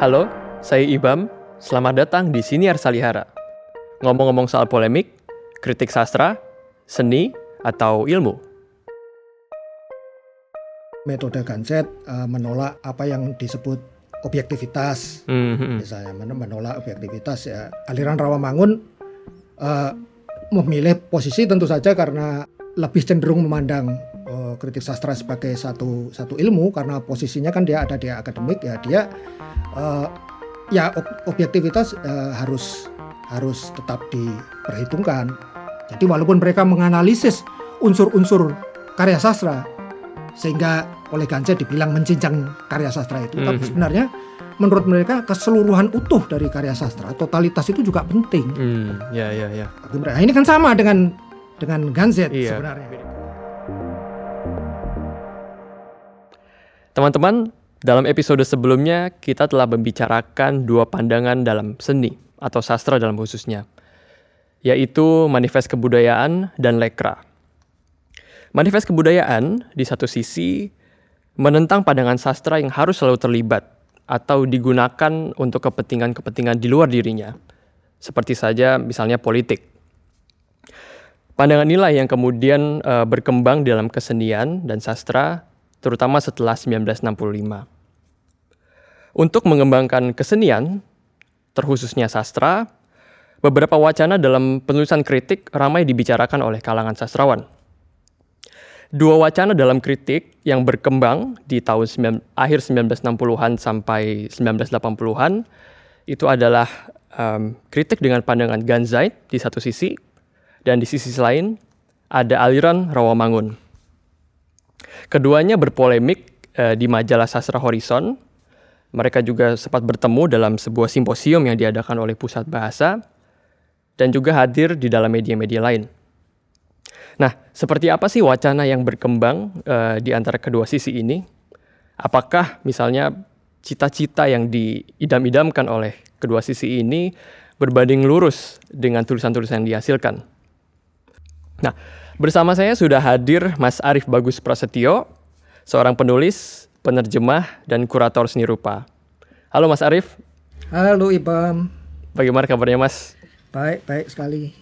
Halo, saya Ibam. Selamat datang di Siniar Salihara. Ngomong-ngomong soal polemik, kritik sastra, seni, atau ilmu. Metode Ganset uh, menolak apa yang disebut objektivitas. Mhm. Misalnya men- menolak objektivitas ya. Aliran Rawamangun uh, memilih posisi tentu saja karena lebih cenderung memandang uh, kritik sastra sebagai satu satu ilmu karena posisinya kan dia ada di akademik ya dia uh, ya ob- objektivitas uh, harus harus tetap diperhitungkan. Jadi walaupun mereka menganalisis unsur-unsur karya sastra sehingga oleh Ganset dibilang mencincang karya sastra itu, tapi Mhm. sebenarnya menurut mereka keseluruhan utuh dari karya sastra, totalitas itu juga penting. Hmm, ya, ya, ya. Bagi mereka. Nah, ini kan sama dengan dengan Ganset Iya. sebenarnya. Teman-teman, dalam episode sebelumnya kita telah membicarakan dua pandangan dalam seni atau sastra dalam khususnya, yaitu manifest kebudayaan dan lekra. Manifest kebudayaan di satu sisi menentang pandangan sastra yang harus selalu terlibat atau digunakan untuk kepentingan-kepentingan di luar dirinya, seperti saja misalnya politik. Pandangan inilah yang kemudian eh, berkembang dalam kesenian dan sastra, terutama setelah 1965. Untuk mengembangkan kesenian, terkhususnya sastra, beberapa wacana dalam penulisan kritik ramai dibicarakan oleh kalangan sastrawan. Dua wacana dalam kritik yang berkembang di tahun akhir 1960-an sampai 1980-an itu adalah em, kritik dengan pandangan Ganzait di satu sisi dan di sisi lain ada aliran Rawamangun. Keduanya berpolemik eh, di majalah Sastra Horizon. Mereka juga sempat bertemu dalam sebuah simposium yang diadakan oleh Pusat Bahasa dan juga hadir di dalam media-media lain. Nah, seperti apa sih wacana yang berkembang eh, di antara kedua sisi ini? Apakah misalnya cita-cita yang diidam-idamkan oleh kedua sisi ini berbanding lurus dengan tulisan-tulisan yang dihasilkan? Nah, bersama saya sudah hadir Mas Arief Bagus Prasetyo, seorang penulis, penerjemah, dan kurator seni rupa. Halo Mas Arief, Halo Ibam, bagaimana kabarnya Mas? baik baik sekali.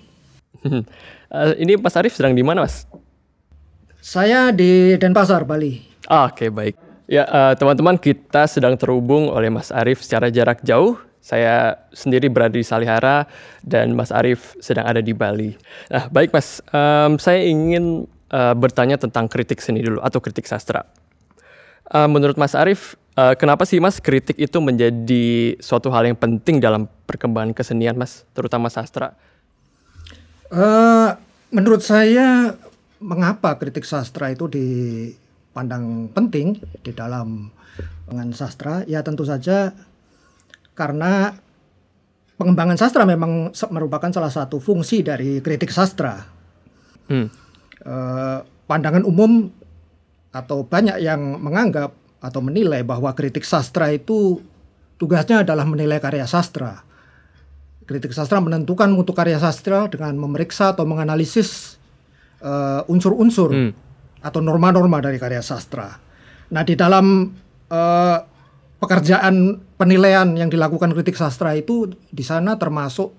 Eh, ini Mas Arief sedang di mana Mas? Saya di Denpasar, Bali. Ah, Oke, baik. Ya, eh, teman-teman, kita sedang terhubung oleh Mas Arief secara jarak jauh. Saya sendiri berada di Salihara dan Mas Arief sedang ada di Bali. Nah, baik Mas, Em, saya ingin eh, bertanya tentang kritik seni dulu atau kritik sastra. Eh, menurut Mas Arief, eh, kenapa sih Mas kritik itu menjadi suatu hal yang penting dalam perkembangan kesenian Mas, terutama sastra? Eh, menurut saya mengapa kritik sastra itu dipandang penting di dalam pengembangan sastra? Ya tentu saja karena pengembangan sastra memang merupakan salah satu fungsi dari kritik sastra. Hmm. Eh, pandangan umum atau banyak yang menganggap atau menilai bahwa kritik sastra itu tugasnya adalah menilai karya sastra. Kritik sastra menentukan mutu karya sastra dengan memeriksa atau menganalisis eh, unsur-unsur Hmm. atau norma-norma dari karya sastra. Nah, di dalam eh, pekerjaan penilaian yang dilakukan kritik sastra itu di sana termasuk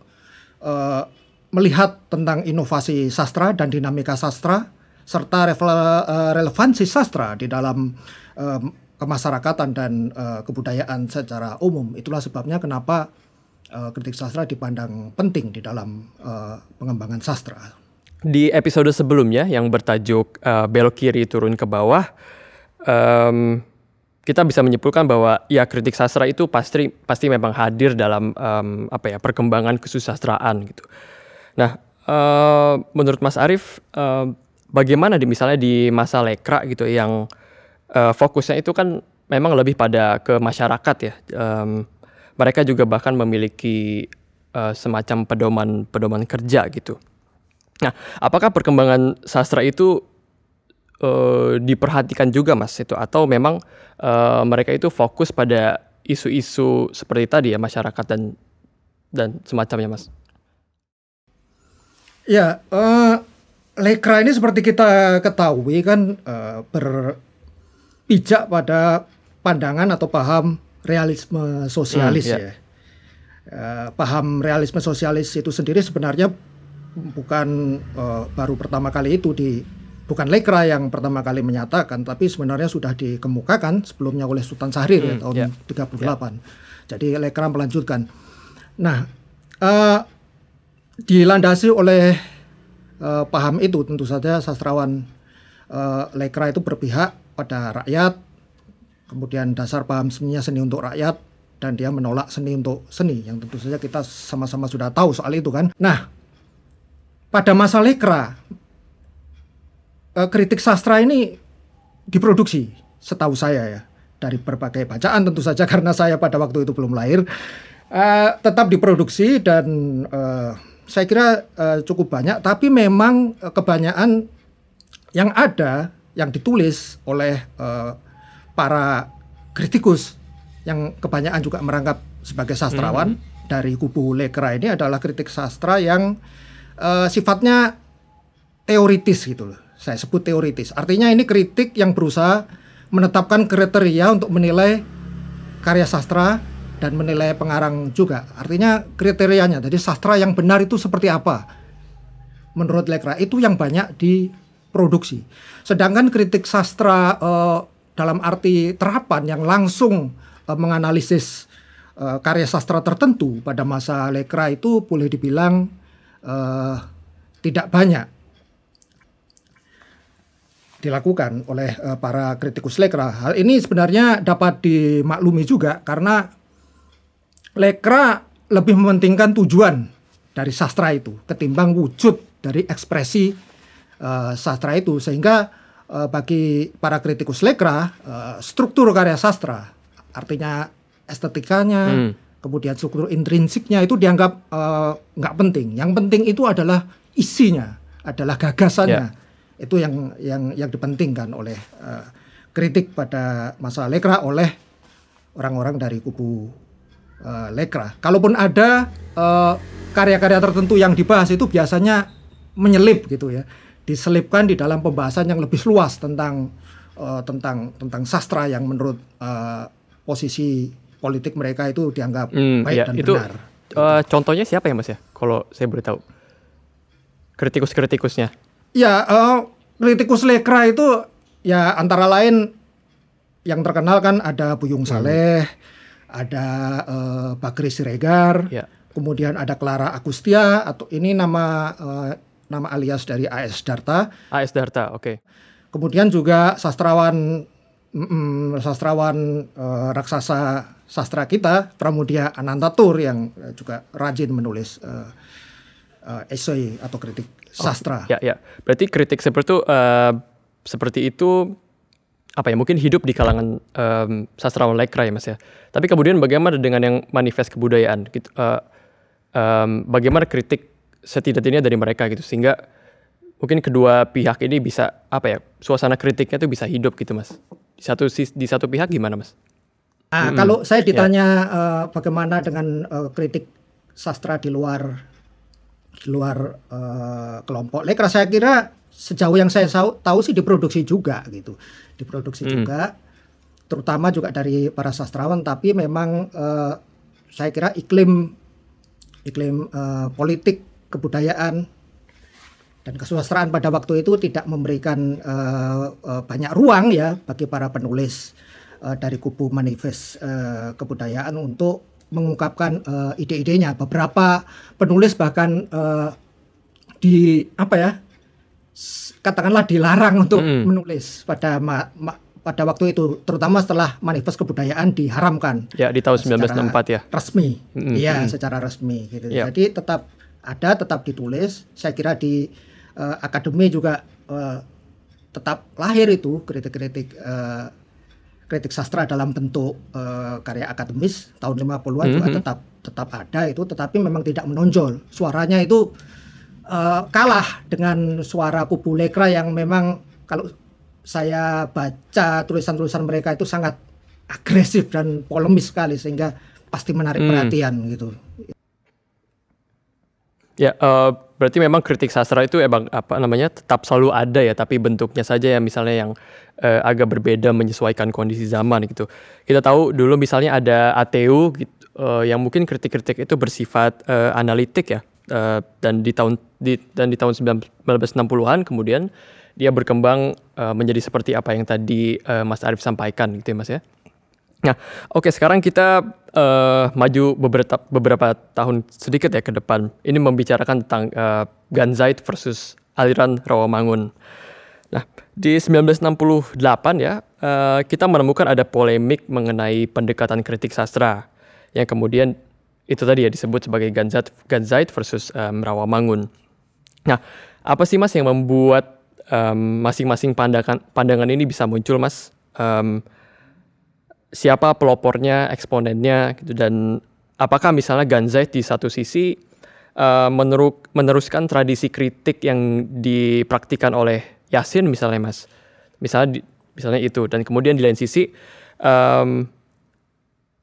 eh, melihat tentang inovasi sastra dan dinamika sastra serta eh, relevansi sastra di dalam eh, kemasyarakatan dan eh, kebudayaan secara umum. Itulah sebabnya kenapa eh, kritik sastra dipandang penting di dalam eh, pengembangan sastra. Di episode sebelumnya yang bertajuk eh, belok kiri turun ke bawah, em, kita bisa menyimpulkan bahwa ya kritik sastra itu pasti pasti memang hadir dalam em, apa ya perkembangan kesusastraan gitu. Nah, eh, menurut Mas Arief, eh, bagaimana di misalnya di masa lekra gitu yang eh, fokusnya itu kan memang lebih pada ke masyarakat ya. Em, mereka juga bahkan memiliki eh, semacam pedoman-pedoman kerja gitu. Nah, apakah perkembangan sastra itu eh, diperhatikan juga, Mas? Itu atau memang eh, mereka itu fokus pada isu-isu seperti tadi ya masyarakat dan dan semacamnya, Mas? Ya, eh, lekra ini seperti kita ketahui kan eh, berpijak pada pandangan atau paham realisme sosialis Hmm, ya. ya. Eh, paham realisme sosialis itu sendiri sebenarnya bukan eh, baru pertama kali itu di bukan Lekra yang pertama kali menyatakan tapi sebenarnya sudah dikemukakan sebelumnya oleh Sultan Syahrir ya Hmm, tahun ya. 38. Jadi Lekra melanjutkan. Nah, eh, dilandasi oleh eh, paham itu tentu saja sastrawan eh, Lekra itu berpihak pada rakyat, kemudian dasar paham seninya seni untuk rakyat, dan dia menolak seni untuk seni, yang tentu saja kita sama-sama sudah tahu soal itu kan. Nah, pada masa Lekra, eh, kritik sastra ini diproduksi, setahu saya ya, dari berbagai bacaan tentu saja karena saya pada waktu itu belum lahir, Eh, tetap diproduksi dan eh, saya kira eh, cukup banyak, tapi memang kebanyakan yang ada yang ditulis oleh eh, para kritikus yang kebanyakan juga merangkap sebagai sastrawan dari kubu Lekra ini adalah kritik sastra yang eh, sifatnya teoritis gitu loh. Saya sebut teoritis. Artinya ini kritik yang berusaha menetapkan kriteria untuk menilai karya sastra dan menilai pengarang juga. Artinya kriterianya. Jadi sastra yang benar itu seperti apa? Menurut Lekra itu yang banyak diproduksi. Sedangkan kritik sastra eh, dalam arti terapan yang langsung eh, menganalisis eh, karya sastra tertentu pada masa Lekra itu boleh dibilang eh, tidak banyak dilakukan oleh eh, para kritikus Lekra. Hal ini sebenarnya dapat dimaklumi juga karena Lekra lebih mementingkan tujuan dari sastra itu ketimbang wujud dari ekspresi eh, sastra itu sehingga eh, bagi para kritikus Lekra eh, struktur karya sastra artinya estetikanya Hmm. kemudian struktur intrinsiknya itu dianggap nggak penting yang penting itu adalah isinya adalah gagasannya itu yang yang yang dipentingkan oleh eh, kritik pada masa Lekra oleh orang-orang dari kubu eh, Lekra. Kalaupun ada eh, karya-karya tertentu yang dibahas itu biasanya menyelip gitu ya, diselipkan di dalam pembahasan yang lebih luas tentang eh, tentang tentang sastra yang menurut eh, posisi politik mereka itu dianggap Hmm, baik ya, dan itu benar. eh, contohnya siapa ya Mas ya? Kalau saya boleh tahu. Kritikus-kritikusnya. Ya, eh, kritikus Lekra itu ya antara lain yang terkenal kan ada Buyung Saleh, ada eh, Bakri Siregar, Ya. kemudian ada Clara Agustia atau ini nama eh, nama alias dari AS Darta. AS Darta, oke. Kemudian juga sastrawan mm, sastrawan eh, raksasa sastra kita Pramudia Anantatur yang juga rajin menulis eh, eh, esai atau kritik sastra. Ya, ya. Berarti kritik seperti itu, eh, seperti itu apa ya? Mungkin hidup di kalangan em, sastrawan lekra ya, Mas ya. Tapi kemudian bagaimana dengan yang manifest kebudayaan gitu? eh, em, bagaimana kritik setidak-tidaknya dari mereka gitu sehingga mungkin kedua pihak ini bisa apa ya? Suasana kritiknya tuh bisa hidup gitu, Mas. Di satu di satu pihak gimana, Mas? Ah, kalau saya ditanya eh, bagaimana dengan eh, kritik sastra di luar di luar eh, kelompok Lekra, saya kira sejauh yang saya tahu sih diproduksi juga gitu, diproduksi juga, terutama juga dari para sastrawan. Tapi memang eh, saya kira iklim iklim eh, politik kebudayaan dan kesusastraan pada waktu itu tidak memberikan eh, eh, banyak ruang ya bagi para penulis eh, dari kubu manifest eh, kebudayaan untuk mengungkapkan eh, ide-idenya. Beberapa penulis bahkan eh, di apa ya katakanlah dilarang untuk Mm-mm. menulis pada ma- ma- pada waktu itu, terutama setelah manifest kebudayaan diharamkan Ya, di tahun secara 1964 ya. resmi iya mm-mm. secara resmi gitu Iya. jadi tetap ada tetap ditulis saya kira di eh, akademi juga eh, tetap lahir itu kritik-kritik eh, kritik sastra dalam bentuk eh, karya akademis tahun 50-an juga Mhm. tetap tetap ada itu tetapi memang tidak menonjol suaranya itu eh, kalah dengan suara kubu Lekra yang memang kalau saya baca tulisan-tulisan mereka itu sangat agresif dan polemis sekali sehingga pasti menarik Hmm. perhatian gitu. Ya, uh, berarti memang kritik sastra itu emang apa namanya tetap selalu ada ya, tapi bentuknya saja ya misalnya yang uh, agak berbeda menyesuaikan kondisi zaman gitu. Kita tahu dulu misalnya ada ATU gitu, uh, yang mungkin kritik-kritik itu bersifat uh, analitik ya, uh, dan di tahun di dan di tahun 1960-an kemudian dia berkembang uh, menjadi seperti apa yang tadi uh, Mas Arief sampaikan gitu ya Mas ya. Nah, oke okay, sekarang kita uh, maju beberapa beberapa tahun sedikit ya ke depan. Ini membicarakan tentang uh, Ganzait versus aliran Rawamangun. Nah, di 1968 ya, uh, kita menemukan ada polemik mengenai pendekatan kritik sastra yang kemudian itu tadi ya disebut sebagai Ganzait Ganzait versus um, Rawamangun. Nah, apa sih Mas yang membuat masing-masing um, pandangan pandangan ini bisa muncul Mas? Um, siapa pelopornya, eksponennya gitu dan apakah misalnya Ganzai di satu sisi uh, meneruskan tradisi kritik yang dipraktikkan oleh Yasin misalnya Mas. Misalnya misalnya itu dan kemudian di lain sisi um,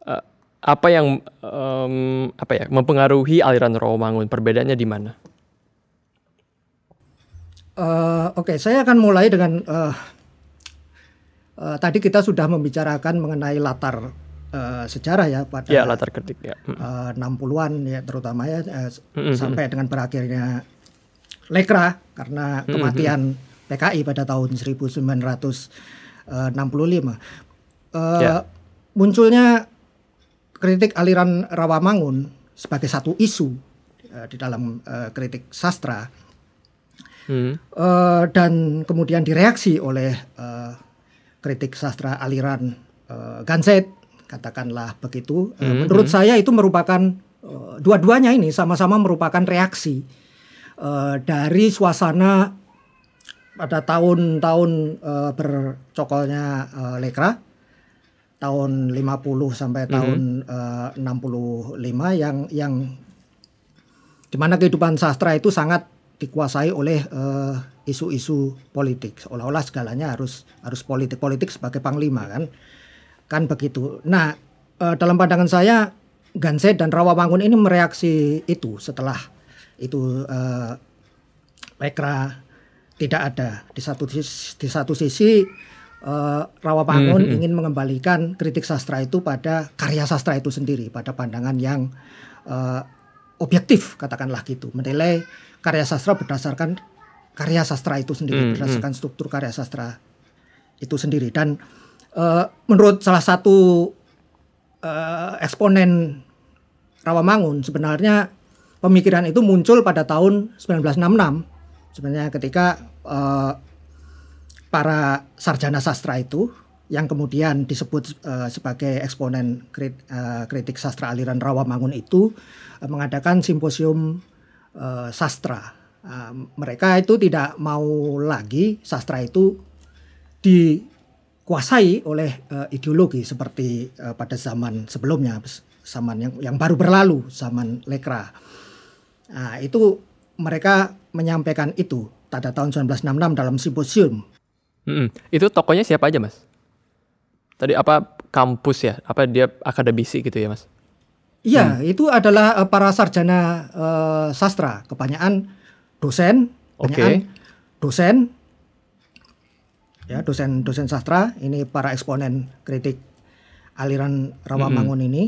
uh, apa yang um, apa ya mempengaruhi aliran Rawamangun perbedaannya di mana? Uh, Oke, okay, saya akan mulai dengan uh, uh, tadi kita sudah membicarakan mengenai latar uh, sejarah ya pada ya, latar ketik ya. Uh, 60-an ya terutama ya uh, mm-hmm. sampai dengan berakhirnya Lekra karena kematian mm-hmm. PKI pada tahun 1965. Uh, yeah. Munculnya kritik aliran Rawamangun sebagai satu isu uh, di dalam uh, kritik sastra hmm. uh, dan kemudian direaksi oleh uh, kritik sastra aliran uh, Ganset katakanlah begitu. Uh, -hmm. Menurut saya itu merupakan uh, dua-duanya ini sama-sama merupakan reaksi uh, dari suasana pada tahun-tahun uh, bercokolnya uh, Lekra tahun 50 sampai mm -hmm. tahun uh, 65 yang yang di mana kehidupan sastra itu sangat dikuasai oleh uh, isu-isu politik. Seolah-olah segalanya harus harus politik. Politik sebagai panglima kan? Kan begitu. Nah e, dalam pandangan saya Ganse dan Rawamangun ini mereaksi itu setelah itu e, Lekra tidak ada. Di satu di satu sisi e, Rawamangun mm -hmm. ingin mengembalikan kritik sastra itu pada karya sastra itu sendiri pada pandangan yang e, objektif katakanlah gitu. Menilai karya sastra berdasarkan karya sastra itu sendiri hmm, berdasarkan hmm. struktur karya sastra itu sendiri dan uh, menurut salah satu uh, eksponen Rawamangun sebenarnya pemikiran itu muncul pada tahun 1966 sebenarnya ketika uh, para sarjana sastra itu yang kemudian disebut uh, sebagai eksponen krit, uh, kritik sastra aliran Rawamangun itu uh, mengadakan simposium uh, sastra uh, mereka itu tidak mau lagi sastra itu dikuasai oleh uh, ideologi seperti uh, pada zaman sebelumnya, zaman yang yang baru berlalu, zaman Lekra. Nah, itu mereka menyampaikan itu pada tahun 1966 dalam simposium. -hmm. Itu tokonya siapa aja, Mas? Tadi apa kampus ya? Apa dia akademisi gitu ya, Mas? Iya, hmm. itu adalah uh, para sarjana uh, sastra. Kebanyakan dosen, okay. dosen, ya dosen dosen sastra. Ini para eksponen kritik aliran Rawamangun mm -hmm. ini.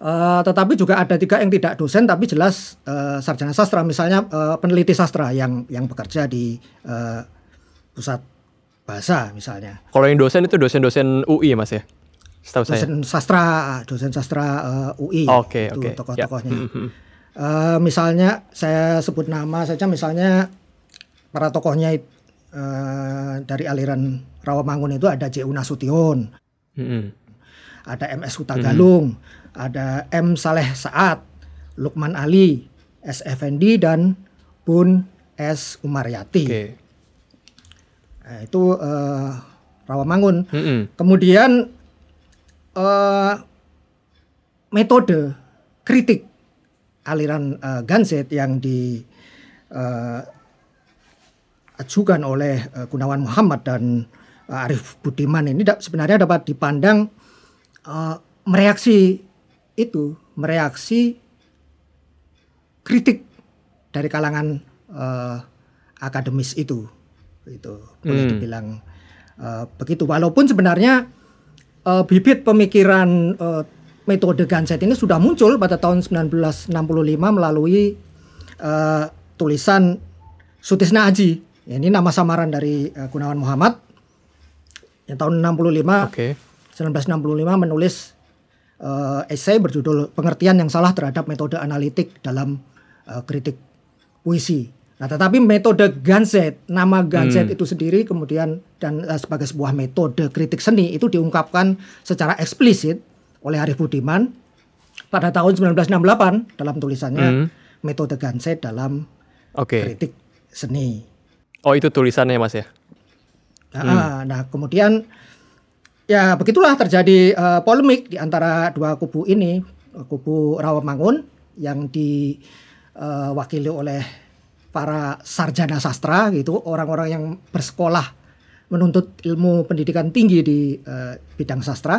Uh, tetapi juga ada tiga yang tidak dosen tapi jelas uh, sarjana sastra, misalnya uh, peneliti sastra yang yang bekerja di uh, pusat bahasa misalnya. Kalau yang dosen itu dosen-dosen UI mas ya? Setahu dosen saya. sastra, dosen sastra uh, UI. Oke, okay, oke. Okay. Tokoh-tokohnya. Yeah. Mm -hmm. Uh, misalnya saya sebut nama saja misalnya para tokohnya uh, dari aliran Rawamangun itu ada J. Nasution, mm -hmm. ada MS Hutagalung, mm -hmm. ada M. Saleh Saat, Lukman Ali, S. Effendi dan Bun S. Umaryati. Okay. Nah, itu uh, Rawamangun. Mm -hmm. Kemudian uh, metode kritik aliran uh, Ganset yang di uh, ajukan oleh uh, Gunawan Muhammad dan uh, Arif Budiman ini da sebenarnya dapat dipandang uh, mereaksi itu, mereaksi kritik dari kalangan uh, akademis itu itu boleh Hmm. dibilang uh, begitu walaupun sebenarnya uh, bibit pemikiran uh, metode Ganset ini sudah muncul pada tahun 1965 melalui uh, tulisan Sutisna Aji Ya, ini nama samaran dari uh, Gunawan Muhammad yang tahun 65 Oke. 1965 menulis uh, esai berjudul Pengertian yang Salah Terhadap Metode Analitik dalam uh, Kritik Puisi. Nah, tetapi metode Ganset, nama Ganset itu sendiri kemudian dan uh, sebagai sebuah metode kritik seni itu diungkapkan secara eksplisit oleh Arif Budiman pada tahun 1968 dalam tulisannya Hmm. Metode Ganset dalam Oke. Kritik Seni. Oh itu tulisannya Mas ya? Nah, nah, kemudian ya begitulah terjadi eh, polemik di antara dua kubu ini, kubu Rawamangun yang diwakili oleh para sarjana sastra gitu, orang-orang yang bersekolah menuntut ilmu pendidikan tinggi di eh, bidang sastra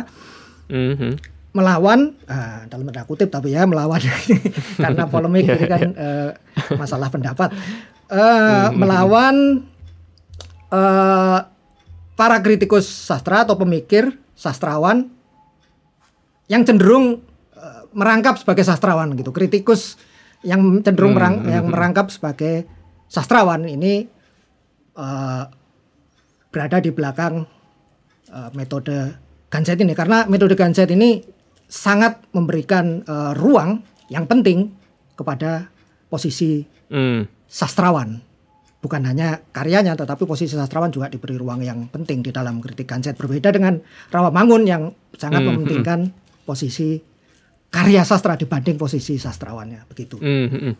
Mhm. melawan ah, dalam tanda kutip tapi ya melawan karena polemik ini kan eh, masalah pendapat. Eh, melawan eh, para kritikus sastra atau pemikir sastrawan yang cenderung eh, merangkap sebagai sastrawan gitu. Kritikus yang cenderung merang- yang merangkap sebagai sastrawan ini eh, berada di belakang eh, metode Ganset ini. Karena metode Ganset ini sangat memberikan eh, ruang yang penting kepada posisi Hmm. sastrawan. Bukan hanya karyanya tetapi posisi sastrawan juga diberi ruang yang penting di dalam kritik Ganset. Berbeda dengan Rawamangun yang sangat Hmm, mementingkan posisi karya sastra dibanding posisi sastrawannya begitu. Hmm, hmm, hmm.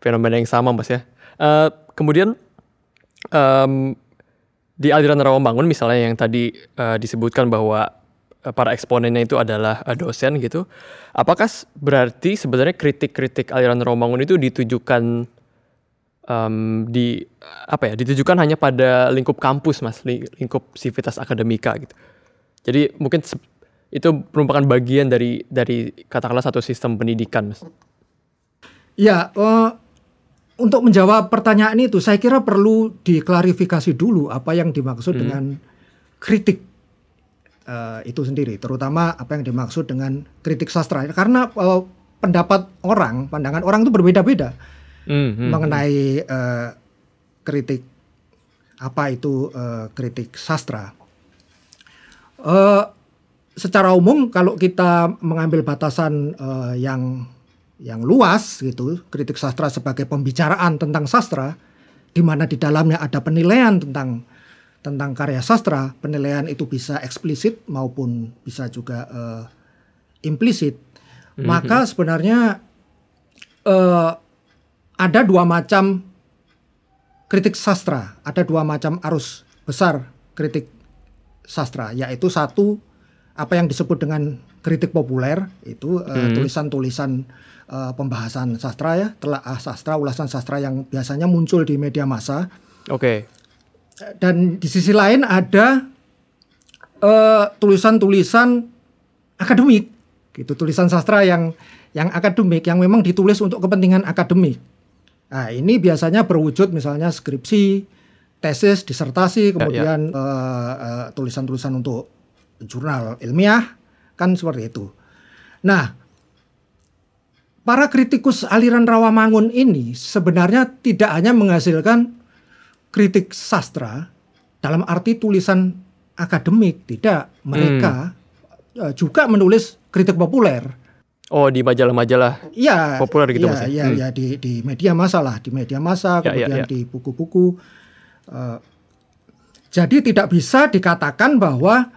Fenomena yang sama Mas ya. Eh, kemudian em, di aliran Rawamangun misalnya yang tadi eh, disebutkan bahwa eh, para eksponennya itu adalah dosen gitu. Apakah berarti sebenarnya kritik-kritik aliran Rawamangun itu ditujukan em, di apa ya? Ditujukan hanya pada lingkup kampus Mas, li- lingkup sivitas akademika gitu. Jadi mungkin itu merupakan bagian dari dari katakanlah satu sistem pendidikan Mas. Ya, eh, untuk menjawab pertanyaan itu saya kira perlu diklarifikasi dulu apa yang dimaksud dengan kritik eh, itu sendiri, terutama apa yang dimaksud dengan kritik sastra. Karena eh, pendapat orang, pandangan orang itu berbeda-beda Hmm, hmm. mengenai eh, kritik apa itu eh, kritik sastra. Eh, secara umum kalau kita mengambil batasan eh, yang yang luas gitu, kritik sastra sebagai pembicaraan tentang sastra, di mana di dalamnya ada penilaian tentang tentang karya sastra, penilaian itu bisa eksplisit maupun bisa juga eh, implisit. Maka sebenarnya eh, ada dua macam kritik sastra, ada dua macam arus besar kritik sastra, yaitu satu apa yang disebut dengan kritik populer itu eh, tulisan-tulisan eh, pembahasan sastra ya, telaah sastra, ulasan sastra yang biasanya muncul di media massa. Oke. dan di sisi lain ada eh, tulisan-tulisan akademik gitu. Tulisan sastra yang yang akademik yang memang ditulis untuk kepentingan akademik. Nah ini biasanya berwujud misalnya skripsi tesis disertasi kemudian eh, eh, tulisan-tulisan untuk jurnal ilmiah kan seperti itu nah para kritikus aliran Rawamangun ini sebenarnya tidak hanya menghasilkan kritik sastra dalam arti tulisan akademik tidak mereka eh, juga menulis kritik populer Oh di majalah-majalah. Iya Populer gitu, iya, ya? iya, Hmm. iya, di di media massa lah di media massa Ya, ya, kemudian ya. di buku-buku Eh, jadi tidak bisa dikatakan bahwa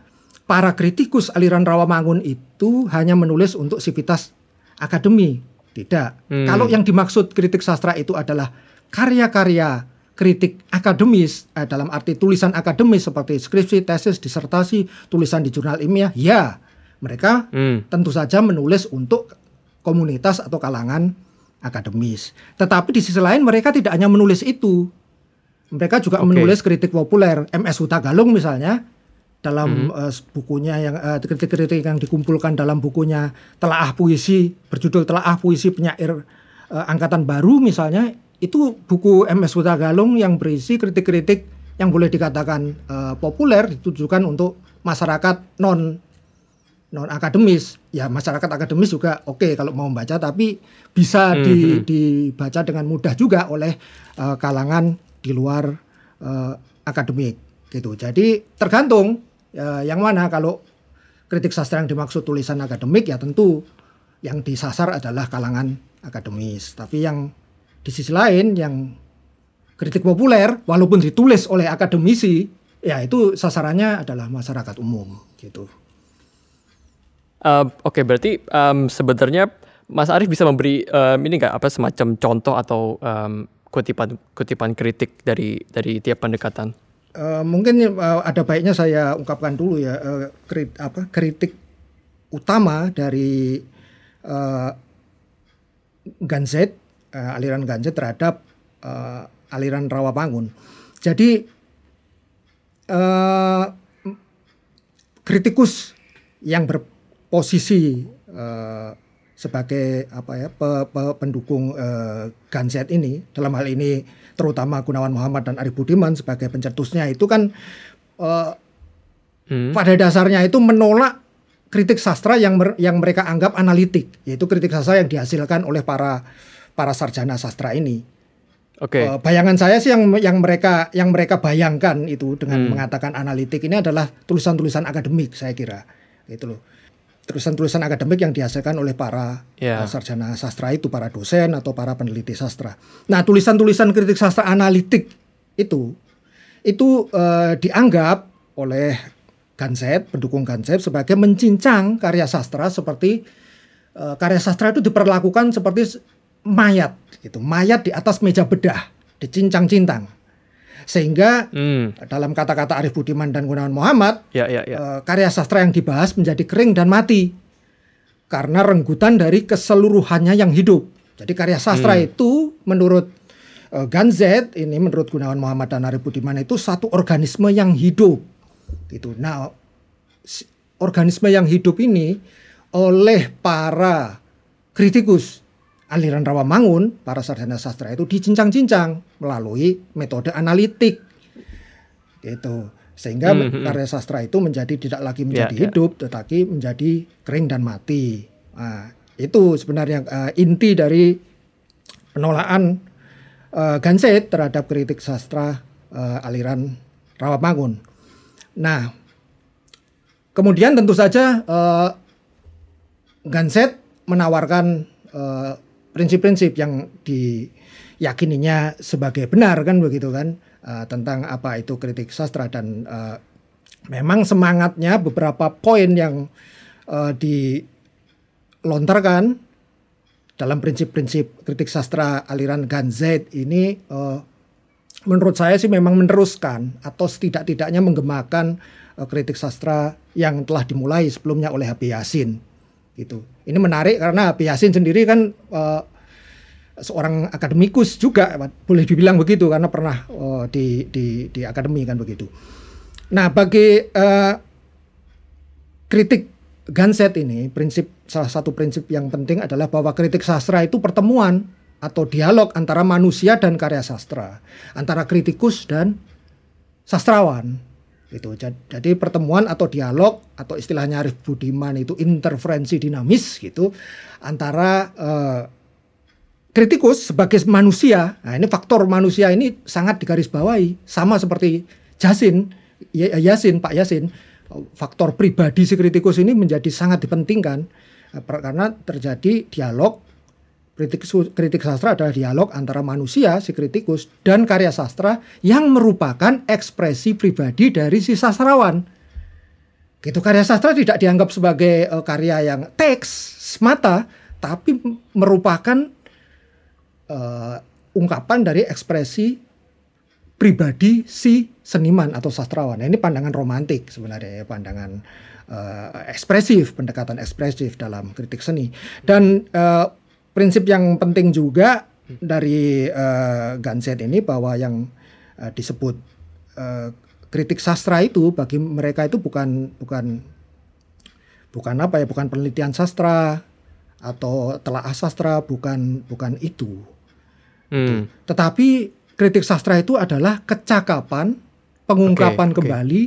para kritikus aliran Rawamangun itu hanya menulis untuk sivitas akademi tidak Hmm. kalau yang dimaksud kritik sastra itu adalah karya-karya kritik akademis eh, dalam arti tulisan akademis seperti skripsi, tesis, disertasi, tulisan di jurnal ilmiah, ya mereka Hmm. tentu saja menulis untuk komunitas atau kalangan akademis. Tetapi di sisi lain mereka tidak hanya menulis itu. Mereka juga Oke. menulis kritik populer. MS Huta Galung misalnya dalam Hmm. eh, bukunya yang eh, kritik-kritik yang dikumpulkan dalam bukunya Telaah Puisi berjudul Telaah Puisi Penyair eh, Angkatan Baru misalnya itu buku MS Galung yang berisi kritik-kritik yang boleh dikatakan uh, populer ditujukan untuk masyarakat non non akademis ya masyarakat akademis juga oke okay kalau mau membaca tapi bisa di, mm -hmm. dibaca dengan mudah juga oleh uh, kalangan di luar uh, akademik gitu jadi tergantung uh, yang mana kalau kritik sastra yang dimaksud tulisan akademik ya tentu yang disasar adalah kalangan akademis tapi yang di sisi lain yang kritik populer walaupun ditulis oleh akademisi ya itu sasarannya adalah masyarakat umum gitu Uh, Oke, okay, berarti um, sebenarnya Mas Arief bisa memberi um, ini nggak apa semacam contoh atau um, kutipan kutipan kritik dari dari tiap pendekatan? Uh, mungkin uh, ada baiknya saya ungkapkan dulu ya uh, krit, apa kritik utama dari uh, Ganzet uh, aliran Ganzet terhadap uh, aliran Rawamangun. Jadi uh, kritikus yang ber, posisi uh, sebagai apa ya pe, pe, pendukung uh, Ganset ini dalam hal ini terutama Gunawan Muhammad dan Arif Budiman sebagai pencetusnya itu kan uh, hmm. pada dasarnya itu menolak kritik sastra yang mer, yang mereka anggap analitik yaitu kritik sastra yang dihasilkan oleh para para sarjana sastra ini. Oke. Okay. Uh, bayangan saya sih yang yang mereka yang mereka bayangkan itu dengan hmm. mengatakan analitik ini adalah tulisan-tulisan akademik saya kira gitu loh tulisan-tulisan akademik yang dihasilkan oleh para yeah. Ya. sarjana sastra itu, para dosen atau para peneliti sastra. Nah, tulisan-tulisan kritik sastra analitik itu itu uh, dianggap oleh Ganset, pendukung Ganset sebagai mencincang karya sastra seperti uh, karya sastra itu diperlakukan seperti mayat gitu, mayat di atas meja bedah, dicincang-cintang. Sehingga hmm. dalam kata-kata Arif Budiman dan Gunawan Muhammad, ya, ya, ya. Uh, karya sastra yang dibahas menjadi kering dan mati karena renggutan dari keseluruhannya yang hidup. Jadi karya sastra hmm. itu menurut uh, Ganzet ini menurut Gunawan Muhammad dan Arif Budiman itu satu organisme yang hidup. Gitu. Nah, organisme yang hidup ini oleh para kritikus aliran Rawamangun, para sarjana sastra itu dicincang-cincang melalui metode analitik. Gitu. Sehingga mm -hmm. karya sastra itu menjadi tidak lagi menjadi yeah, ya. hidup yeah. tetapi menjadi kering dan mati. Nah, itu sebenarnya uh, inti dari penolakan uh, Ganset terhadap kritik sastra uh, aliran Rawamangun. Nah, kemudian tentu saja uh, Ganset menawarkan uh, prinsip-prinsip yang diyakininya sebagai benar kan begitu kan? Uh, tentang apa itu kritik sastra dan uh, memang semangatnya beberapa poin yang uh, dilontarkan dalam prinsip-prinsip kritik sastra aliran Ganzet ini uh, menurut saya sih memang meneruskan atau setidak-tidaknya menggemakan uh, kritik sastra yang telah dimulai sebelumnya oleh Habib Yasin gitu. Ini menarik karena Abi Yasin sendiri kan uh, seorang akademikus juga boleh dibilang begitu karena pernah uh, di, di di akademi kan begitu. Nah, bagi uh, kritik Ganset ini prinsip salah satu prinsip yang penting adalah bahwa kritik sastra itu pertemuan atau dialog antara manusia dan karya sastra, antara kritikus dan sastrawan gitu. Jadi pertemuan atau dialog atau istilahnya Arif Budiman itu interferensi dinamis gitu antara uh, kritikus sebagai manusia. Nah, ini faktor manusia ini sangat digarisbawahi sama seperti Jasin ya, Yasin Pak Yasin faktor pribadi si kritikus ini menjadi sangat dipentingkan eh, karena terjadi dialog kritik kritik sastra adalah dialog antara manusia si kritikus dan karya sastra yang merupakan ekspresi pribadi dari si sastrawan. Gitu karya sastra tidak dianggap sebagai uh, karya yang teks semata, tapi merupakan uh, ungkapan dari ekspresi pribadi si seniman atau sastrawan. Nah, ini pandangan romantik sebenarnya, ya, pandangan uh, ekspresif, pendekatan ekspresif dalam kritik seni. Dan prinsip yang penting juga dari uh, Ganset ini bahwa yang uh, disebut uh, kritik sastra itu bagi mereka itu bukan bukan bukan apa ya bukan penelitian sastra atau telaah sastra bukan bukan itu Hmm. Tetapi kritik sastra itu adalah kecakapan, pengungkapan oke. kembali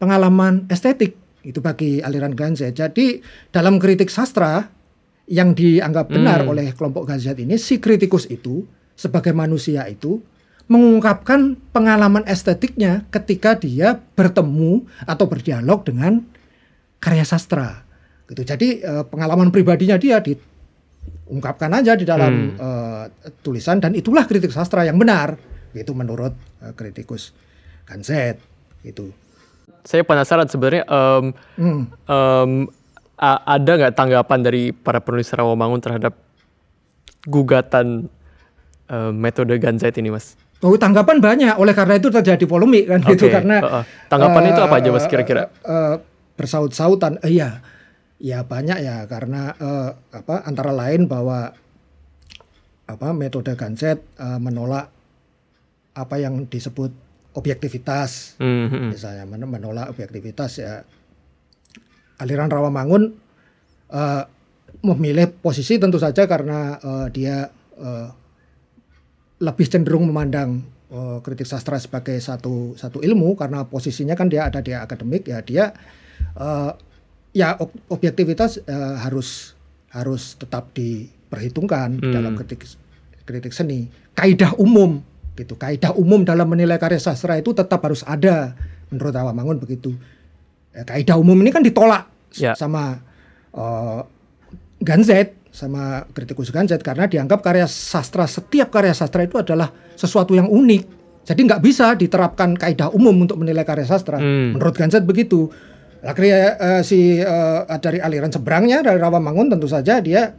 pengalaman estetik itu bagi aliran Ganzet. Jadi dalam kritik sastra yang dianggap benar Hmm. oleh kelompok Ganzet ini si kritikus itu sebagai manusia itu mengungkapkan pengalaman estetiknya ketika dia bertemu atau berdialog dengan karya sastra. Gitu. Jadi eh, pengalaman pribadinya dia diungkapkan aja di dalam eh, tulisan dan itulah kritik sastra yang benar. Itu menurut eh, kritikus Ganzet gitu. Saya penasaran sebenarnya em, Hmm. a- ada nggak tanggapan dari para penulis Rawamangun terhadap gugatan em, metode Ganzait ini, Mas? Oh, tanggapan banyak. Oleh karena itu terjadi polemik kan gitu Oke, karena heeh. Tanggapan itu apa aja, Mas, kira-kira? eh, bersaut-sautan. Eh, iya. Ya banyak ya karena eh, apa antara lain bahwa apa metode Ganzet eh, menolak apa yang disebut objektivitas. Hmm, hmm. Misalnya men- menolak objektivitas ya aliran Rawamangun eh, memilih posisi tentu saja karena eh, dia eh, lebih cenderung memandang eh, kritik sastra sebagai satu satu ilmu karena posisinya kan dia ada di akademik ya dia eh, ya ob- objektivitas eh, harus harus tetap diperhitungkan di dalam Hmm. kritik kritik seni. Kaidah umum gitu. Kaidah umum dalam menilai karya sastra itu tetap harus ada menurut Rawamangun begitu kaidah umum ini kan ditolak Ya. sama eh, Ganzet sama kritikus Ganzet karena dianggap karya sastra setiap karya sastra itu adalah sesuatu yang unik. Jadi nggak bisa diterapkan kaidah umum untuk menilai karya sastra. Hmm. Menurut Ganzet begitu. Lah karya eh, si eh, dari aliran seberangnya dari Rawamangun tentu saja dia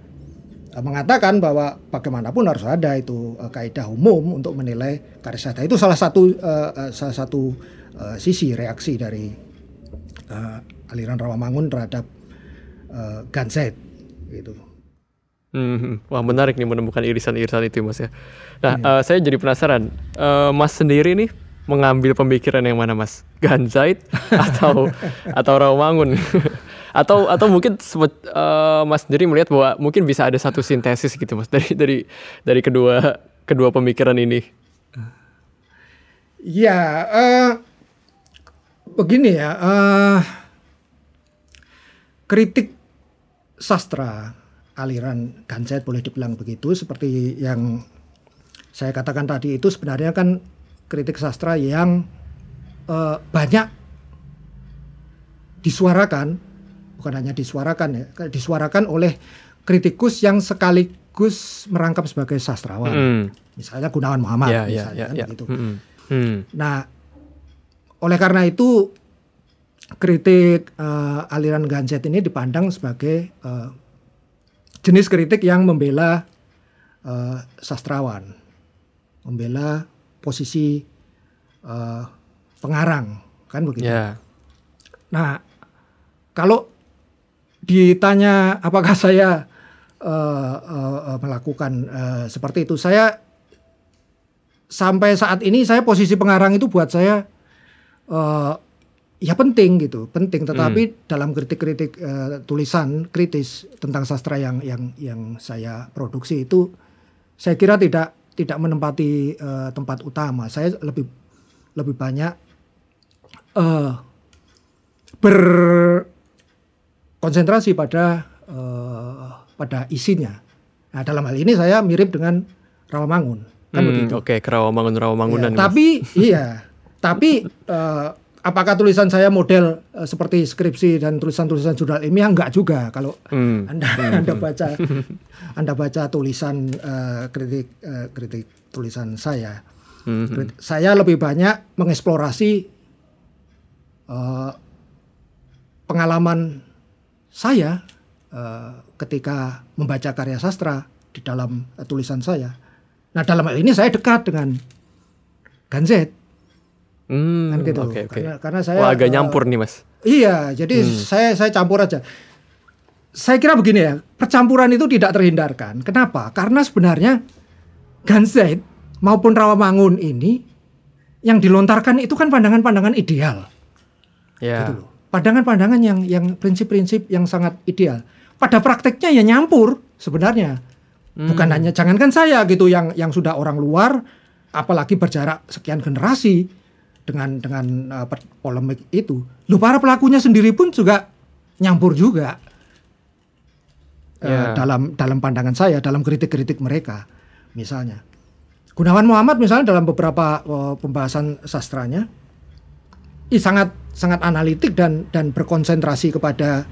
mengatakan bahwa bagaimanapun harus ada itu eh, kaidah umum untuk menilai karya sastra. Itu salah satu eh, eh, salah satu eh, sisi reaksi dari eh, aliran Rawamangun terhadap eh, Ganzet gitu. Hmm. Wah menarik nih menemukan irisan-irisan itu Mas ya. Nah Iya. eh, saya jadi penasaran, Eh, Mas sendiri nih mengambil pemikiran yang mana Mas? Ganzait atau atau Rawamangun? atau atau mungkin eh, Mas sendiri melihat bahwa mungkin bisa ada satu sintesis gitu Mas dari dari dari kedua kedua pemikiran ini. Ya, eh, begini ya, eh, kritik sastra aliran Ganzet boleh dibilang begitu, seperti yang saya katakan tadi itu sebenarnya kan kritik sastra yang eh, banyak disuarakan, bukan hanya disuarakan ya, disuarakan oleh kritikus yang sekaligus merangkap sebagai sastrawan, Hmm. misalnya Gunawan Muhammad, Ya ya misalnya ya kan ya. begitu. Hmm, hmm. Nah, oleh karena itu kritik eh, aliran Ganzet ini dipandang sebagai eh, jenis kritik yang membela eh, sastrawan, membela posisi eh, pengarang, kan begitu. Ya. Nah, kalau ditanya apakah saya eh, eh, eh, melakukan eh, seperti itu, saya sampai saat ini saya posisi pengarang itu buat saya eh, ya penting gitu, penting. Tetapi dalam kritik-kritik eh, tulisan kritis tentang sastra yang yang yang saya produksi itu, saya kira tidak tidak menempati eh, tempat utama. Saya lebih lebih banyak eh berkonsentrasi pada eh, pada isinya. Nah, dalam hal ini saya mirip dengan Rawamangun, kan Hmm, begitu. Oke, Kerawamangun Rawamangunan. Ya, tapi iya, tapi eh, apakah tulisan saya model eh, seperti skripsi dan tulisan-tulisan jurnal ilmiah enggak juga kalau Hmm. anda anda baca anda baca tulisan eh, kritik eh, kritik tulisan saya Hmm, hmm. Krit- saya lebih banyak mengeksplorasi eh, pengalaman saya eh, ketika membaca karya sastra di dalam eh, tulisan saya. Nah dalam hal ini saya dekat dengan Ganzet Hmm, kan gitu. Oke, oke. Karena, karena saya Wah, agak eh, nyampur nih, Mas. Iya, jadi saya saya campur aja. Saya kira begini ya, percampuran itu tidak terhindarkan. Kenapa? Karena sebenarnya Ganzet maupun Rawamangun ini yang dilontarkan itu kan pandangan-pandangan ideal, Ya. gitu loh. Pandangan-pandangan yang yang prinsip-prinsip yang sangat ideal. Pada prakteknya ya nyampur sebenarnya. Bukan hanya jangankan saya gitu yang yang sudah orang luar, apalagi berjarak sekian generasi dengan dengan uh, polemik itu. Lu para pelakunya sendiri pun juga nyampur juga uh, Ya. dalam dalam pandangan saya, dalam kritik-kritik mereka, misalnya. Gunawan Muhammad misalnya dalam beberapa uh, pembahasan sastranya, i sangat sangat analitik dan dan berkonsentrasi kepada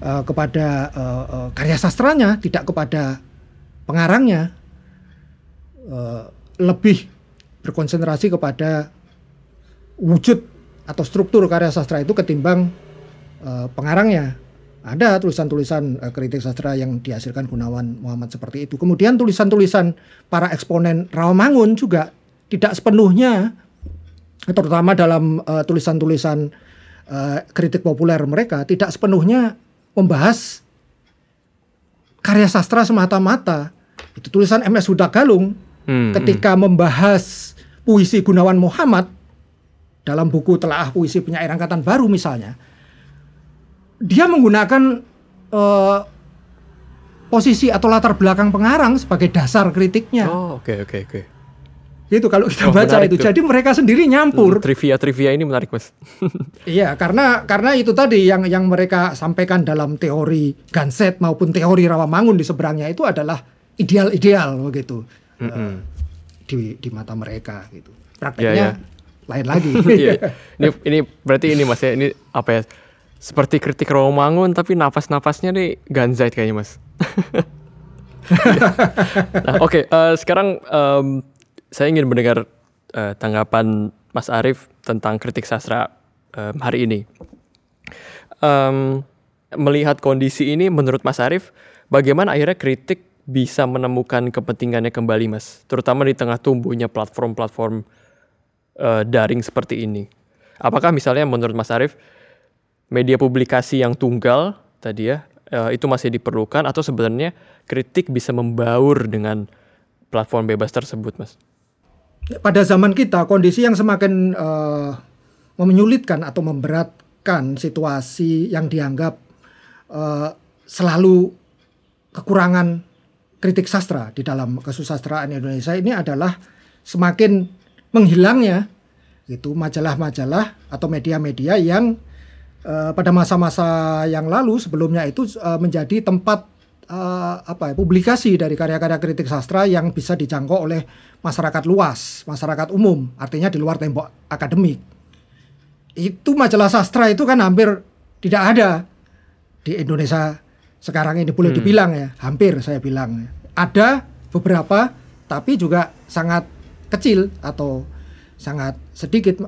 uh, kepada uh, uh, karya sastranya, tidak kepada pengarangnya. Uh, lebih berkonsentrasi kepada wujud atau struktur karya sastra itu ketimbang uh, pengarangnya. Ada tulisan-tulisan uh, kritik sastra yang dihasilkan Gunawan Muhammad seperti itu. Kemudian tulisan-tulisan para eksponen Rawamangun juga tidak sepenuhnya terutama dalam uh, tulisan-tulisan uh, kritik populer mereka tidak sepenuhnya membahas karya sastra semata-mata. Itu tulisan MS Huda Galung Hmm, ketika membahas puisi Gunawan Muhammad dalam buku Telaah Puisi Penyair Angkatan Baru misalnya, dia menggunakan eh, posisi atau latar belakang pengarang sebagai dasar kritiknya. Oh, oke oke oke. Gitu kalau kita Oh, baca itu. tuh. Jadi mereka sendiri nyampur. Trivia-trivia ini menarik, Mas. Iya, karena karena itu tadi yang yang mereka sampaikan dalam teori Ganset maupun teori Rawamangun di seberangnya itu adalah ideal-ideal begitu eh, di di mata mereka gitu. Prakteknya Ya, lain lagi. Iya. Ini ini berarti ini Mas ya, ini apa ya? Seperti kritik Rawamangun tapi napas-napasnya nih Ganzait kayaknya, Mas. nah, oke, eh, sekarang em, saya ingin mendengar eh, tanggapan Mas Arief tentang kritik sastra em, hari ini. Em, melihat kondisi ini, menurut Mas Arief, bagaimana akhirnya kritik bisa menemukan kepentingannya kembali, Mas? Terutama di tengah tumbuhnya platform-platform eh, daring seperti ini. Apakah misalnya menurut Mas Arief media publikasi yang tunggal tadi ya eh, itu masih diperlukan atau sebenarnya kritik bisa membaur dengan platform bebas tersebut, Mas? pada zaman kita kondisi yang semakin eh, menyulitkan atau memberatkan situasi yang dianggap eh, selalu kekurangan kritik sastra di dalam kesusastraan Indonesia ini adalah semakin menghilangnya gitu majalah-majalah atau media-media yang eh, pada masa-masa yang lalu sebelumnya itu eh, menjadi tempat eh, apa ya, publikasi dari karya-karya kritik sastra yang bisa dijangkau oleh masyarakat luas, masyarakat umum, artinya di luar tembok akademik. Itu majalah sastra itu kan hampir tidak ada di Indonesia sekarang ini boleh dibilang ya, hampir saya bilang. Ada beberapa tapi juga sangat kecil atau sangat sedikit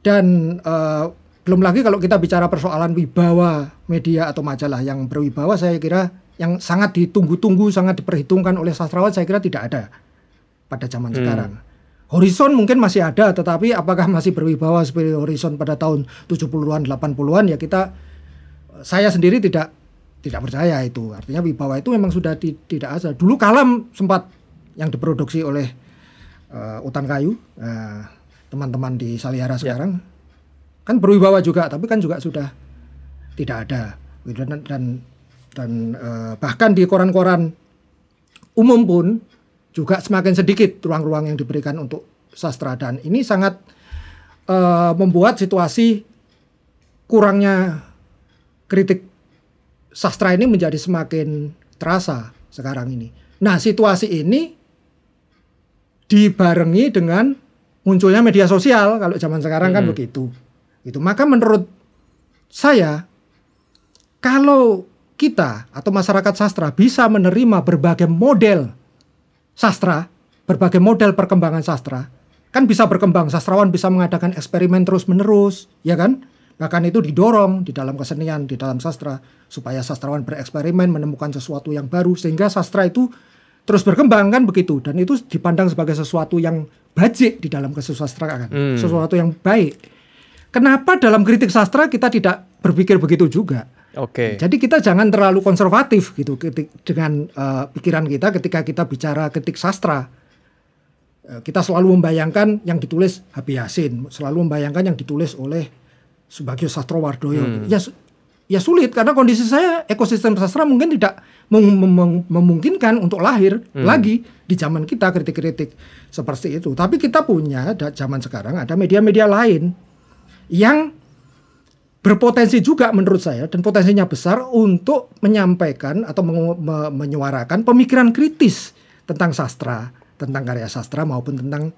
dan eh, belum lagi kalau kita bicara persoalan wibawa media atau majalah yang berwibawa saya kira yang sangat ditunggu-tunggu sangat diperhitungkan oleh sastrawan saya kira tidak ada pada zaman sekarang. Horizon mungkin masih ada tetapi apakah masih berwibawa seperti Horizon pada tahun 70-an 80-an ya kita saya sendiri tidak tidak percaya itu. Artinya wibawa itu memang sudah ti- tidak ada. Dulu Kalam sempat yang diproduksi oleh eh, Utan Kayu, eh, teman-teman di Salihara sekarang kan berwibawa juga, tapi kan juga sudah tidak ada. Gitu. Dan dan, dan eh, bahkan di koran-koran umum pun juga semakin sedikit ruang-ruang yang diberikan untuk sastra dan ini sangat eh, membuat situasi kurangnya kritik sastra ini menjadi semakin terasa sekarang ini. Nah, situasi ini dibarengi dengan munculnya media sosial kalau zaman sekarang kan begitu. Itu maka menurut saya kalau kita atau masyarakat sastra bisa menerima berbagai model sastra, berbagai model perkembangan sastra, kan bisa berkembang. Sastrawan bisa mengadakan eksperimen terus-menerus, ya kan? Bahkan itu didorong di dalam kesenian, di dalam sastra, supaya sastrawan bereksperimen, menemukan sesuatu yang baru, sehingga sastra itu terus berkembang kan begitu. Dan itu dipandang sebagai sesuatu yang bajik di dalam kesusastraan, sesuatu yang baik. Kenapa dalam kritik sastra kita tidak berpikir begitu juga? Oke. Jadi kita jangan terlalu konservatif gitu ketik- dengan eh, pikiran kita ketika kita bicara kritik sastra. Eh, kita selalu membayangkan yang ditulis Habib Yasin, selalu membayangkan yang ditulis oleh Subagio Sastrowardoyo. Ya su- ya sulit karena kondisi saya ekosistem sastra mungkin tidak mem mem memungkinkan untuk lahir hmm. lagi di zaman kita kritik-kritik seperti itu. Tapi kita punya zaman sekarang ada media-media lain yang berpotensi juga menurut saya dan potensinya besar untuk menyampaikan atau me me menyuarakan pemikiran kritis tentang sastra, tentang karya sastra maupun tentang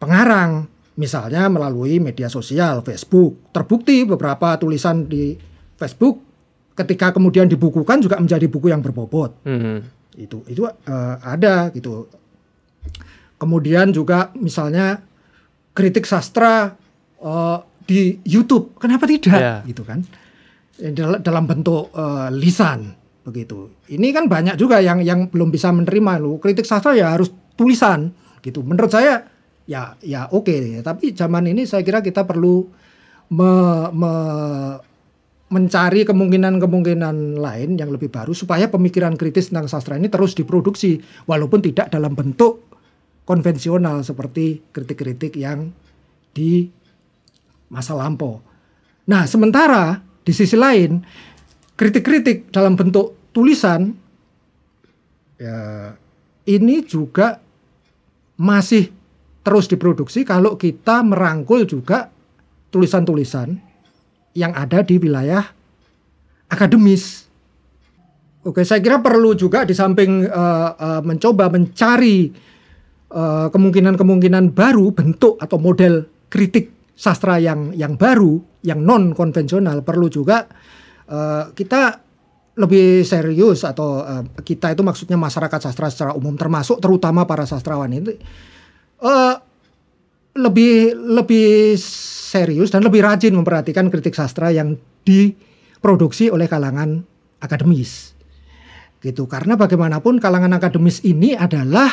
pengarang. Misalnya melalui media sosial, Facebook. Terbukti beberapa tulisan di Facebook ketika kemudian dibukukan juga menjadi buku yang berbobot. Mm-hmm. Itu itu uh, ada gitu. Kemudian juga misalnya kritik sastra uh, di YouTube, kenapa tidak? Yeah. Gitu kan? Dalam bentuk uh, lisan begitu. Ini kan banyak juga yang yang belum bisa menerima lu kritik sastra ya harus tulisan gitu. Menurut saya ya ya oke okay. tapi zaman ini saya kira kita perlu me, me, mencari kemungkinan-kemungkinan lain yang lebih baru supaya pemikiran kritis tentang sastra ini terus diproduksi walaupun tidak dalam bentuk konvensional seperti kritik-kritik yang di masa lampau. Nah, sementara di sisi lain kritik-kritik dalam bentuk tulisan ya ini juga masih terus diproduksi kalau kita merangkul juga tulisan-tulisan yang ada di wilayah akademis. Oke, saya kira perlu juga di samping uh, uh, mencoba mencari eh, kemungkinan-kemungkinan baru bentuk atau model kritik sastra yang yang baru, yang non konvensional, perlu juga uh, kita lebih serius atau uh, kita itu maksudnya masyarakat sastra secara umum termasuk terutama para sastrawan itu uh, lebih lebih serius dan lebih rajin memperhatikan kritik sastra yang diproduksi oleh kalangan akademis. Gitu. Karena bagaimanapun kalangan akademis ini adalah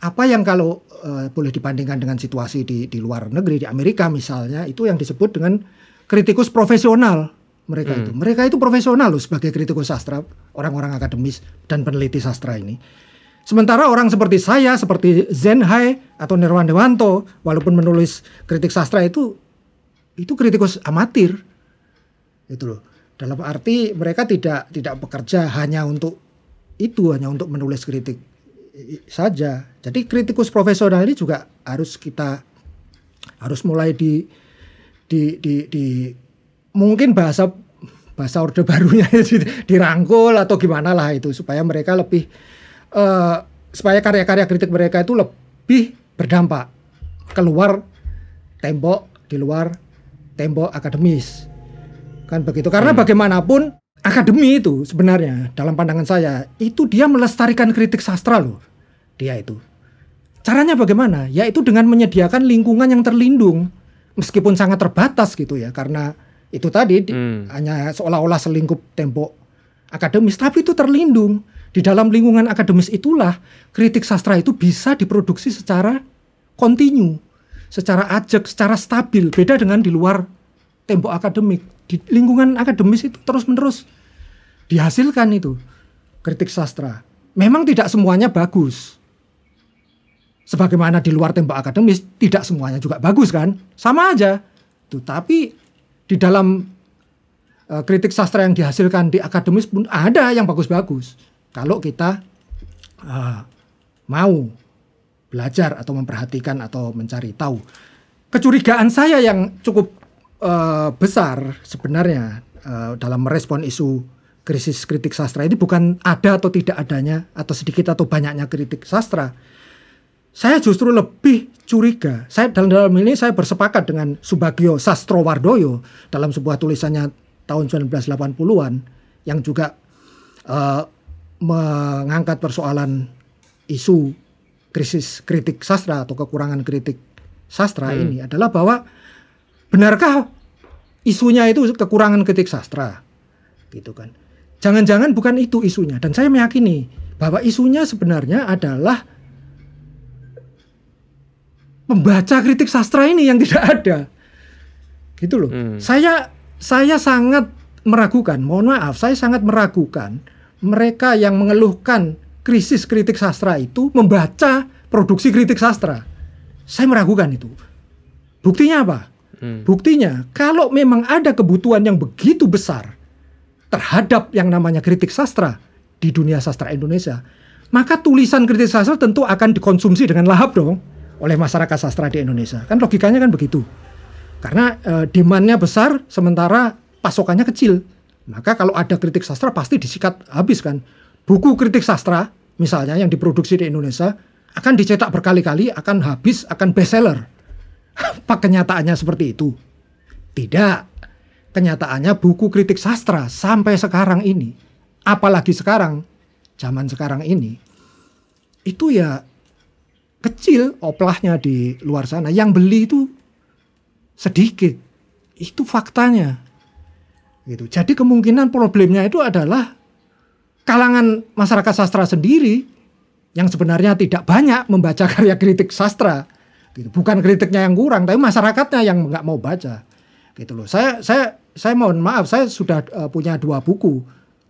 apa yang kalau uh, boleh dibandingkan dengan situasi di di luar negeri di Amerika misalnya itu yang disebut dengan kritikus profesional mereka hmm. itu. Mereka itu profesional loh sebagai kritikus sastra, orang-orang akademis dan peneliti sastra ini. Sementara orang seperti saya, seperti Zenhai atau Nirwan Dewanto, walaupun menulis kritik sastra itu itu kritikus amatir. Itu loh. Dalam arti mereka tidak tidak bekerja hanya untuk itu, hanya untuk menulis kritik saja. Jadi kritikus profesional ini juga harus kita harus mulai di di di, di mungkin bahasa bahasa orde barunya dirangkul atau gimana lah itu supaya mereka lebih uh, supaya karya-karya kritik mereka itu lebih berdampak keluar tembok di luar tembok akademis. Kan begitu. Karena hmm. bagaimanapun akademi itu sebenarnya dalam pandangan saya itu dia melestarikan kritik sastra loh dia itu. Caranya bagaimana? Yaitu dengan menyediakan lingkungan yang terlindung meskipun sangat terbatas gitu ya karena itu tadi hmm. hanya seolah-olah selingkup tembok akademis tapi itu terlindung di dalam lingkungan akademis itulah kritik sastra itu bisa diproduksi secara kontinu, secara ajak, secara stabil. Beda dengan di luar tembok akademik. Di lingkungan akademis itu terus-menerus dihasilkan itu kritik sastra. Memang tidak semuanya bagus. Sebagaimana di luar tembok akademis tidak semuanya juga bagus kan? Sama aja. Tuh, tapi di dalam uh, kritik sastra yang dihasilkan di akademis pun ada yang bagus-bagus kalau kita uh, mau belajar atau memperhatikan atau mencari tahu. Kecurigaan saya yang cukup uh, besar sebenarnya uh, dalam merespon isu krisis kritik sastra ini bukan ada atau tidak adanya atau sedikit atau banyaknya kritik sastra. Saya justru lebih curiga. Saya dalam dalam ini saya bersepakat dengan Subagio Sastrowardoyo dalam sebuah tulisannya tahun 1980-an yang juga uh, mengangkat persoalan isu krisis kritik sastra atau kekurangan kritik sastra hmm. ini adalah bahwa benarkah isunya itu kekurangan kritik sastra? Gitu kan. Jangan-jangan bukan itu isunya. Dan saya meyakini bahwa isunya sebenarnya adalah membaca kritik sastra ini yang tidak ada. Gitu loh. Hmm. saya saya sangat meragukan mohon maaf saya sangat meragukan mereka yang mengeluhkan krisis kritik sastra itu membaca produksi kritik sastra. Saya meragukan itu. Buktinya apa? Hmm. Buktinya kalau memang ada kebutuhan yang begitu besar terhadap yang namanya kritik sastra di dunia sastra Indonesia, maka tulisan kritik sastra tentu akan dikonsumsi dengan lahap dong oleh masyarakat sastra di Indonesia. Kan logikanya kan begitu. Karena e, demandnya besar sementara pasokannya kecil. Maka kalau ada kritik sastra pasti disikat habis kan. Buku kritik sastra misalnya yang diproduksi di Indonesia akan dicetak berkali-kali, akan habis, akan bestseller. Apa kenyataannya seperti itu? Tidak. Kenyataannya buku kritik sastra sampai sekarang ini, apalagi sekarang, zaman sekarang ini, itu ya kecil oplahnya di luar sana. Yang beli itu sedikit. Itu faktanya. Gitu. Jadi kemungkinan problemnya itu adalah kalangan masyarakat sastra sendiri yang sebenarnya tidak banyak membaca karya kritik sastra gitu. Bukan kritiknya yang kurang, tapi masyarakatnya yang nggak mau baca. Gitu loh. Saya saya saya mohon maaf, saya sudah uh, punya dua buku,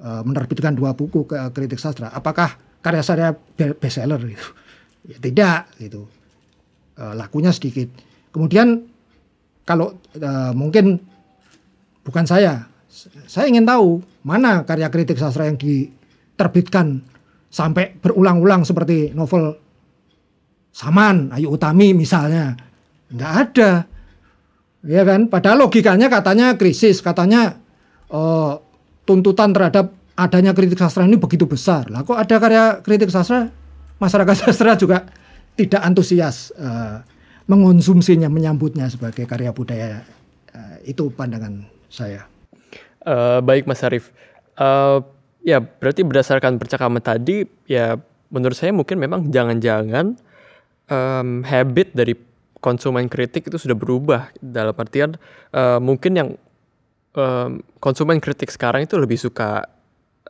uh, menerbitkan dua buku ke uh, kritik sastra. Apakah karya saya bestseller gitu? Ya, tidak gitu. Uh, lakunya sedikit. Kemudian kalau uh, mungkin bukan saya, saya ingin tahu mana karya kritik sastra yang diterbitkan sampai berulang-ulang seperti novel Saman, Ayu Utami misalnya. Nggak ada. Ya kan? Padahal logikanya katanya krisis, katanya uh, tuntutan terhadap adanya kritik sastra ini begitu besar. Lah kok ada karya kritik sastra, masyarakat sastra juga tidak antusias uh, mengonsumsinya, menyambutnya sebagai karya budaya. Uh, itu pandangan saya. Uh, baik Mas Arif. Uh, ya berarti berdasarkan percakapan tadi, ya menurut saya mungkin memang jangan-jangan um, habit dari konsumen kritik itu sudah berubah dalam artian uh, mungkin yang um, konsumen kritik sekarang itu lebih suka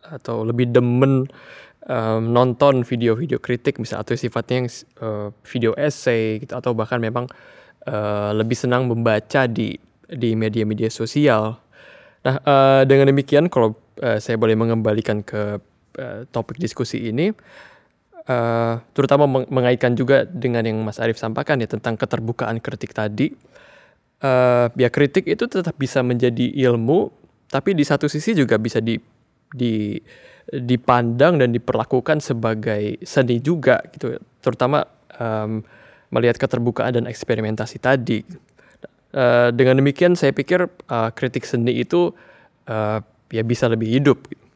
atau lebih demen um, nonton video-video kritik misalnya atau sifatnya yang uh, video essay gitu atau bahkan memang uh, lebih senang membaca di di media-media sosial. Nah uh, dengan demikian kalau uh, saya boleh mengembalikan ke uh, topik diskusi ini uh, terutama meng mengaitkan juga dengan yang Mas Arief sampaikan ya tentang keterbukaan kritik tadi. Uh, ya kritik itu tetap bisa menjadi ilmu, tapi di satu sisi juga bisa di, di dipandang dan diperlakukan sebagai seni juga gitu, terutama um, melihat keterbukaan dan eksperimentasi tadi. Uh, dengan demikian saya pikir uh, kritik seni itu uh, ya bisa lebih hidup. Gitu.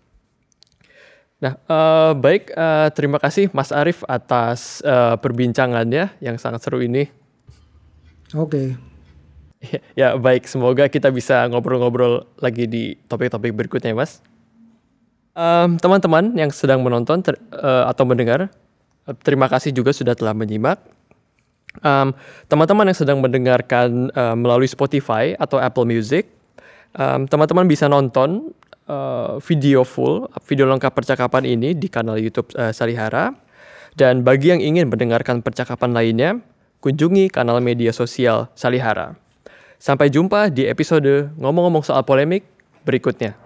Nah, uh, baik, uh, terima kasih Mas Arief atas uh, perbincangannya yang sangat seru ini. Oke. Okay. Ya, baik, semoga kita bisa ngobrol-ngobrol lagi di topik-topik berikutnya, Mas. Teman-teman um, yang sedang menonton ter, uh, atau mendengar, terima kasih juga sudah telah menyimak. Teman-teman um, yang sedang mendengarkan uh, melalui Spotify atau Apple Music, teman-teman um, bisa nonton uh, video full, video lengkap percakapan ini di kanal YouTube uh, Salihara. Dan bagi yang ingin mendengarkan percakapan lainnya, kunjungi kanal media sosial Salihara. Sampai jumpa di episode ngomong-ngomong soal polemik berikutnya.